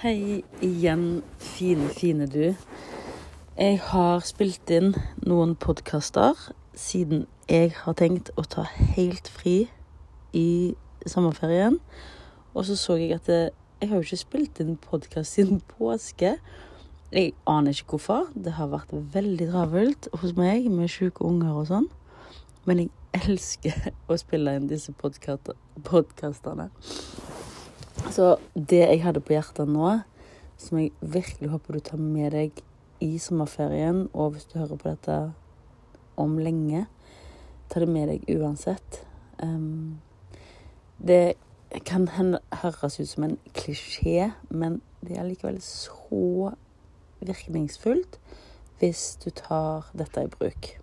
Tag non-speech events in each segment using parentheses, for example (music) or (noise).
Hei igjen, fine, fine du. Jeg har spilt inn noen podkaster siden jeg har tenkt å ta helt fri i sommerferien. Og så så jeg at det, jeg har jo ikke spilt inn podkast siden påske. Jeg aner ikke hvorfor. Det har vært veldig travelt hos meg med sjuke unger og sånn. Men jeg elsker å spille inn disse podkastene. Så det jeg hadde på hjertet nå, som jeg virkelig håper du tar med deg i sommerferien, og hvis du hører på dette om lenge, ta det med deg uansett. Um, det kan høres ut som en klisjé, men det er likevel så virkningsfullt hvis du tar dette i bruk.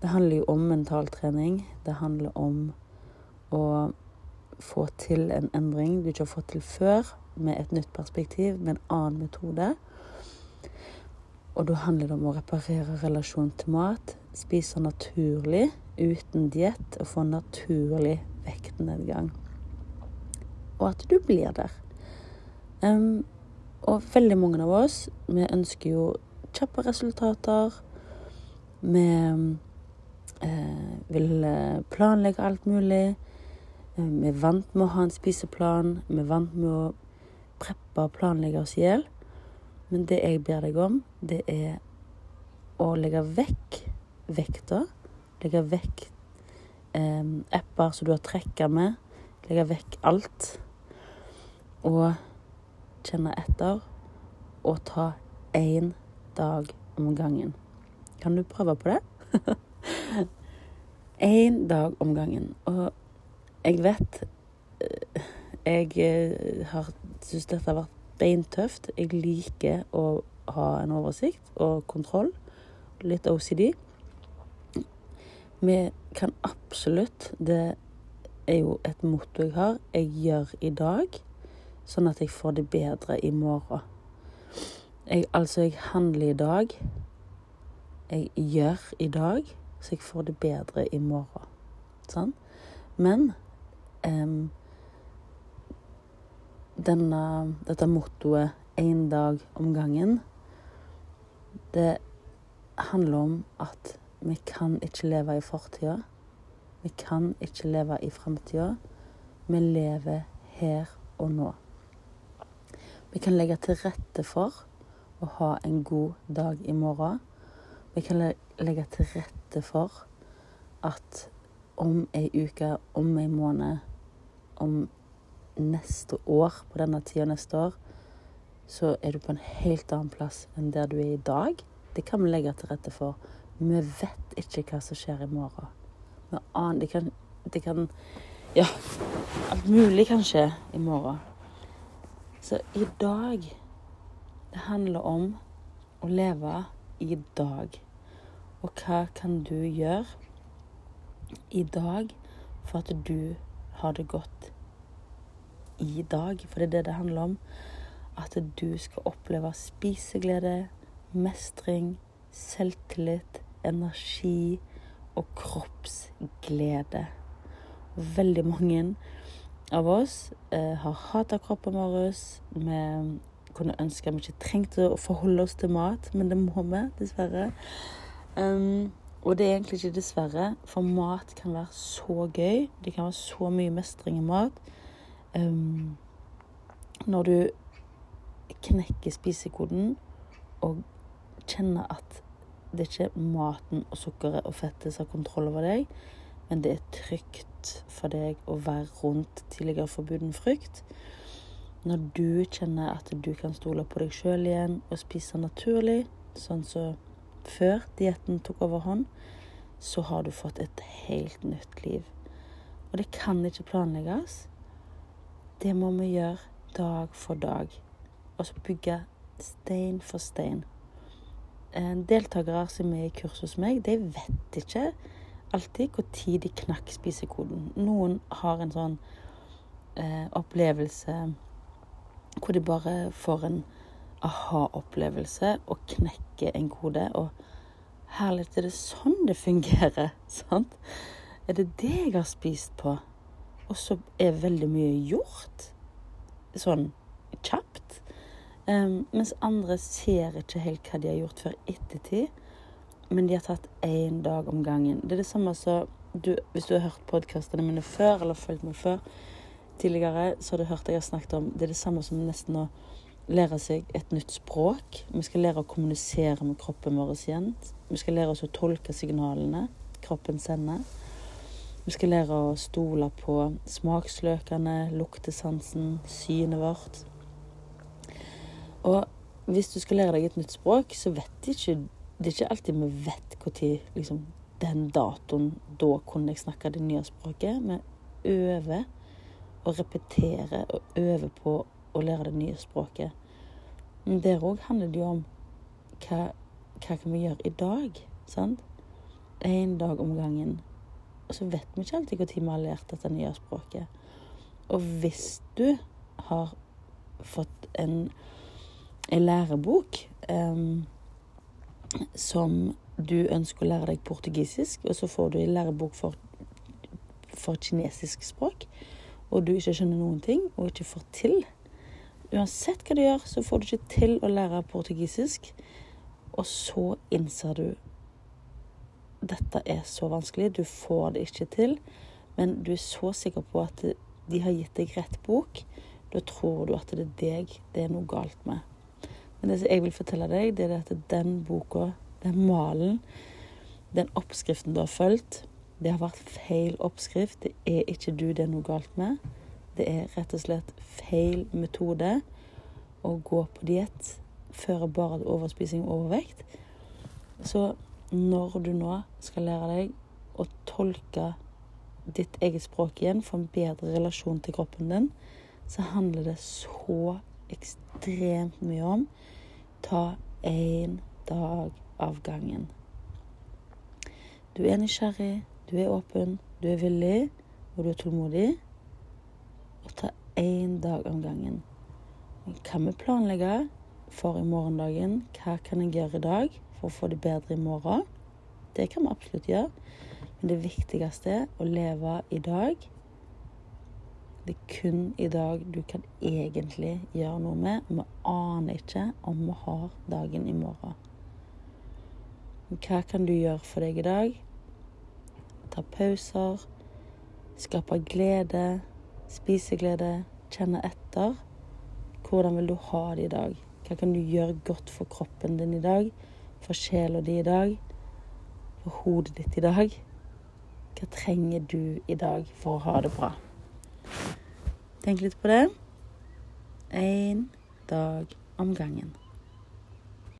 Det handler jo om mentaltrening. Det handler om å få til en endring du ikke har fått til før, med et nytt perspektiv, med en annen metode. Og da handler det om å reparere relasjonen til mat, spise naturlig uten diett og få naturlig vektnedgang. Og at du blir der. Um, og veldig mange av oss, vi ønsker jo kjappe resultater. Vi eh, vil planlegge alt mulig. Eh, vi er vant med å ha en spiseplan. Vi er vant med å preppe og planlegge oss i hjel. Men det jeg ber deg om, det er å legge vekk vekta. Legge vekk eh, apper som du har trekka med. Legge vekk alt. Og kjenne etter. Og ta én dag om gangen. Kan du prøve på det? (laughs) Én dag om gangen. Og jeg vet eh, Jeg eh, har syns dette har vært beintøft. Jeg liker å ha en oversikt og kontroll. Litt OCD. Vi kan absolutt Det er jo et motto jeg har. Jeg gjør i dag, sånn at jeg får det bedre i morgen. Jeg, altså, jeg handler i dag. Jeg gjør i dag, så jeg får det bedre i morgen. Sånn? Men um, denne, dette mottoet 'én dag om gangen', det handler om at vi kan ikke leve i fortida. Vi kan ikke leve i framtida. Vi lever her og nå. Vi kan legge til rette for å ha en god dag i morgen. Vi kan legge til rette for at om ei uke, om en måned, om neste år, på denne tida neste år, så er du på en helt annen plass enn der du er i dag. Det kan vi legge til rette for. Vi vet ikke hva som skjer i morgen. Vi aner det kan, det kan Ja, alt mulig kan skje i morgen. Så i dag Det handler om å leve i dag. Og hva kan du gjøre i dag for at du har det godt i dag. For det er det det handler om. At du skal oppleve spiseglede, mestring, selvtillit, energi og kroppsglede. Veldig mange av oss eh, har hata kroppen vår. Vi kunne ønske vi ikke trengte å forholde oss til mat, men det må vi, dessverre. Um, og det er egentlig ikke dessverre, for mat kan være så gøy. Det kan være så mye mestring i mat. Um, når du knekker spisekoden og kjenner at det er ikke maten og sukkeret og fettet som har kontroll over deg, men det er trygt for deg å være rundt tidligere forbuden frykt. Når du kjenner at du kan stole på deg sjøl igjen og spise naturlig, sånn som så før dietten tok overhånd, så har du fått et helt nytt liv. Og det kan ikke planlegges. Det må vi gjøre dag for dag. Og så bygge stein for stein. Eh, deltakere som er i kurs hos meg, de vet ikke alltid når de knakk spisekoden. Noen har en sånn eh, opplevelse hvor de bare får en aha-opplevelse og knekke en kode. Og herlig, er det sånn det fungerer? (laughs) Sant? Er det det jeg har spist på? Og så er veldig mye gjort sånn kjapt. Um, mens andre ser ikke helt hva de har gjort før ettertid. Men de har tatt én dag om gangen. Det er det samme som Hvis du har hørt podkastene mine før, eller fulgt meg før tidligere, så har du hørt jeg har snakket om Det er det samme som nesten å lære seg et nytt språk. Vi skal lære å kommunisere med kroppen vår igjen. Vi skal lære oss å tolke signalene kroppen sender. Vi skal lære å stole på smaksløkene, luktesansen, synet vårt. Og hvis du skal lære deg et nytt språk, så vet ikke Det er ikke alltid vi vet når liksom, den datoen Da kunne jeg snakke det nye språket. Vi øver og repeterer og øver på å lære det nye språket. Men der òg handler det jo om hva, hva kan vi gjøre i dag? sant? Én dag om gangen. Og så vet vi ikke alltid når vi har lært dette nye språket. Og hvis du har fått en, en lærebok um, som du ønsker å lære deg portugisisk, og så får du en lærebok for, for kinesisk språk, og du ikke skjønner noen ting og ikke får til Uansett hva du gjør, så får du ikke til å lære portugisisk. Og så innser du dette er så vanskelig, du får det ikke til. Men du er så sikker på at de har gitt deg rett bok. Da tror du at det er deg det er noe galt med. Men det som jeg vil fortelle deg, det er at den boka, den malen, den oppskriften du har fulgt, det har vært feil oppskrift. Det er ikke du det er noe galt med. Det er rett og slett feil metode å gå på diett fører bare til overspising og overvekt. Så når du nå skal lære deg å tolke ditt eget språk igjen, få en bedre relasjon til kroppen din, så handler det så ekstremt mye om ta én dag av gangen. Du er nysgjerrig, du er åpen, du er villig, og du er tålmodig. Og ta én dag om gangen. Hva vi planlegger for i morgendagen? Hva kan jeg gjøre i dag for å få det bedre i morgen? Det kan vi absolutt gjøre. Men det viktigste er å leve i dag. Det er kun i dag du kan egentlig gjøre noe med. Vi aner ikke om vi har dagen i morgen. Hva kan du gjøre for deg i dag? ta pauser, skape glede, spiseglede, kjenne etter. Hvordan vil du ha det i dag? Hva kan du gjøre godt for kroppen din i dag? For sjela di i dag? For hodet ditt i dag? Hva trenger du i dag for å ha det bra? Tenk litt på det. Én dag om gangen.